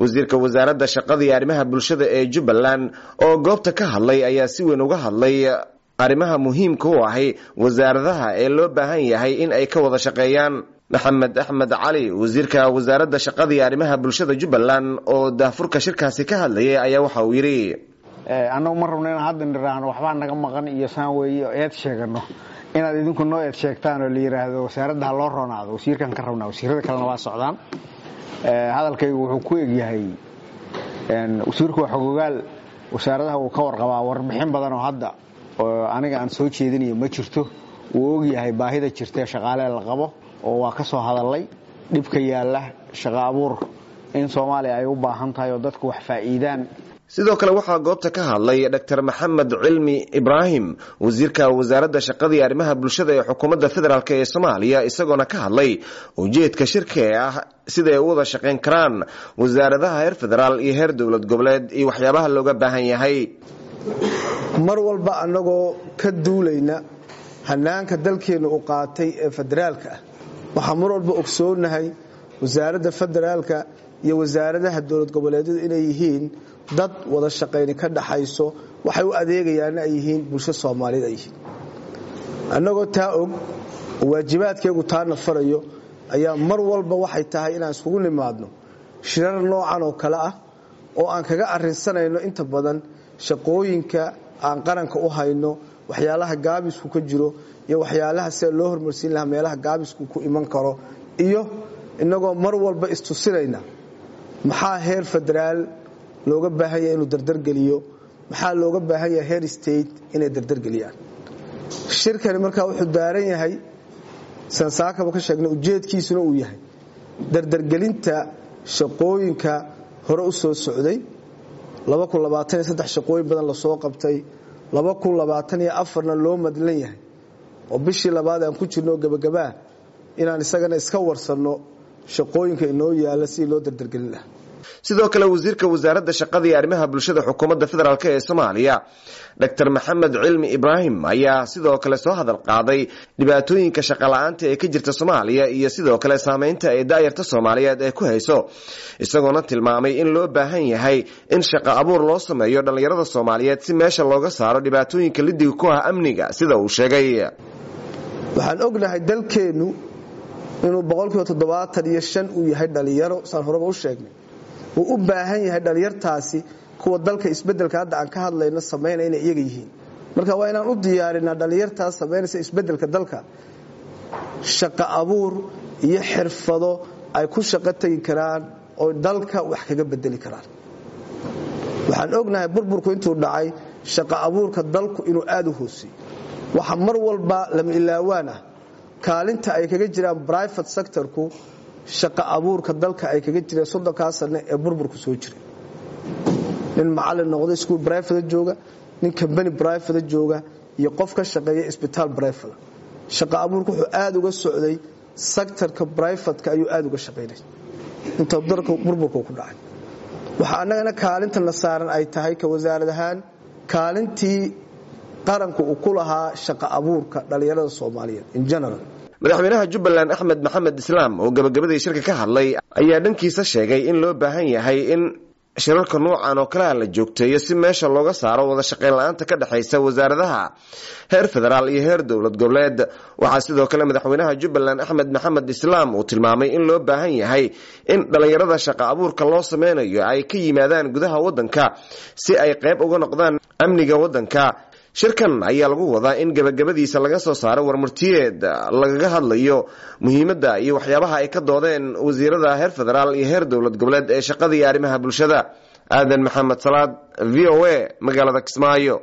wasiirka wasaaradda shaqada iyo arrimaha bulshada ee jubbaland oo goobta ka hadlay ayaa si weyn uga hadlay arrimaha muhiimka u ahi wasaaradaha ee loo baahan yahay in ay ka wada shaqeeyaan. Maxamed axmed cali wasiirka wasaaradda shaqada iyo arrimaha bulshada jubbaland oo daafurka shirkaasi ka hadlayay ayaa waxa uu yidhi annagu ma rabno inaan hadda niraahno waxbaa naga maqan iyo saan weeye eed sheegano. Inaad idinku noo eed sheegtaan oo la yidhaahdo wasaaradda ha loo roonaado wasiirkan ka rabnaa wasiirada kalena waa socdaan hadalkaygu wuxuu ku egyahay wasiirku waa xogogaal wasaaradaha wuu ka warqabaa warbixin badan oo hadda aniga aan soo jeedinayo ma jirto. Wuu ogyahay baahida jirtae shaqaalee la qabo oo waa ka soo hadallay dhibka yaalla shaqo abuur. In soomaaliya ay u baahan tahay oo dadku wax faa'iidaan sidoo kale waxaa goobta ka hadlay dr. Maxamed cilmi ibraahim wasiirka wasaaradda shaqada iyo arrimaha bulshada ee xukuumadda federaalk ee soomaaliya isagoona ka hadlay ujeedka shirka ee ah sida ay u wada shaqayn karaan wasaaradaha heer federaal iyo heer dowlad goboleed iyo waxyaabaha looga baahan yahay. Mar walba annagoo ka duulayna hanaanka dalkeenna u qaatay ee federaalka ah waxaa mar walba ogsoonahay wasaaradda federaalka iyo wasaaradaha dowlad goboleedyadu inay yihiin dad wada shaqayni ka dhaxayso waxay u adeegayaanna ay yihiin bulsho soomaaliyeed ay yihiin. Annagoo taa og oo taana farayo ayaa mar walba waxay tahay inaan iskugu nimaadno shirar noocan oo kale ah oo aan kaga arrinsanayno inta badan shaqooyinka aan qaranka u hayno waxyaalaha gaabisku ka jiro iyo waxyaalaha sida loo hormarsiin lahaa meelaha gaabisku ku iman karo iyo inagoo mar walba istusinayna maxaa heer federaal looga baahan yahay inuu dardargeliyo maxaa looga baahan yahay heer state inay dardargeliyaan shirkani markaa wuxuu daaran yahay sansaakaba ka sheegnay ujeedkiisuna uu yahay. Dardargelinta shaqooyinka hore u soo socday shaqooyin badan la soo qabtay na loo madlan yahay. Oo bishii labaad aan ku jirno gabagabaa inaan isagana iska warsanno shaqooyinka inoo yaalla sidii loo dardargelin lahaa sidoo kale wasiirka wasaaradda shaqada iyo arrimaha bulshada xukuumadda federaalk ee soomaaliya dr maxamed cilmi ibraahim ayaa sidoo kale soo hadal qaaday dhibaatooyinka shaqala-aanta ee ka jirta soomaaliya iyo sidoo kale saameynta ay daayarta soomaaliyeed ee ku hayso isagoona tilmaamay in loo baahan yahay in shaqo abuur loo sameeyo dhallinyarada soomaaliyeed si meesha looga saaro dhibaatooyinka lidiga ku ah amniga sida uu sheegay. Waxaan ognahay dalkeennu inuu boqolkiiba toddobaatan iyo shan uu yahay dhallinyaro saan horeba u sheegnay. Uu u baahan yahay dhallinyartaasi kuwa dalka isbeddelka hadda aan ka hadlayno samaynaya inay iyaga yihiin. Marka waa inaan u diyaarinaa dhallinyartaas samaynaysa isbeddelka dalka. Shaqo abuur iyo xirfado ay ku shaqo tegi karaan oo dalka wax kaga bedeli karaan. Waxaan ognahay burburku intuu dhacay shaqo abuurka dalku inuu aada u hooseeyo waxa mar walba lama ilaawaan ah kaalinta ay kaga jiraan brivate sectorku shaqo abuurka dalka ay kaga jireen soddonkaa sane ee burburku soo jiray. Nin macalin noqda iskuol brivate jooga nin combany brivate jooga iyo qof shaqeeya isbitaal brivate shaqo abuurka wuxuu aada uga socday sectorka brivatka ayuu aada uga shaqaynay inta dalka burburku ku dhacay. Waxaa annagana kaalintana saaran ay tahay ka wasaarad kaalintii qaranku uu ku shaqo abuurka dhallinyarada soomaaliyeed in general madaxweynaha jubbaland axmed maxamed islaam oo gabagabadii shirka ka hadlay ayaa dhankiisa sheegay in loo baahan yahay in shirarka noocan oo kalea la joogteeyo si meesha looga saaro wada shaqayn la'aanta ka dhexaysa wasaaradaha heer federaal iyo heer dowlad goboleed. Waxaa sidoo kale madaxweynaha jubbaland axmed maxamed islaam uu tilmaamay in loo baahan yahay in dhallinyarada shaqo abuurka loo sameynayo ay ka yimaadaan gudaha waddanka si ay qayb uga noqdaan amniga waddanka shirkan ayaa lagu wadaa in gabagabadiisa laga soo saaro warmurtiyeed lagaga hadlayo muhiimadda iyo waxyaabaha ay ka doodeen wasiirada heer federaal iyo heer dowlad goboleed ee shaqada iyo arrimaha bulshada. Aadan maxamed salaad v o a magaalada kismaayo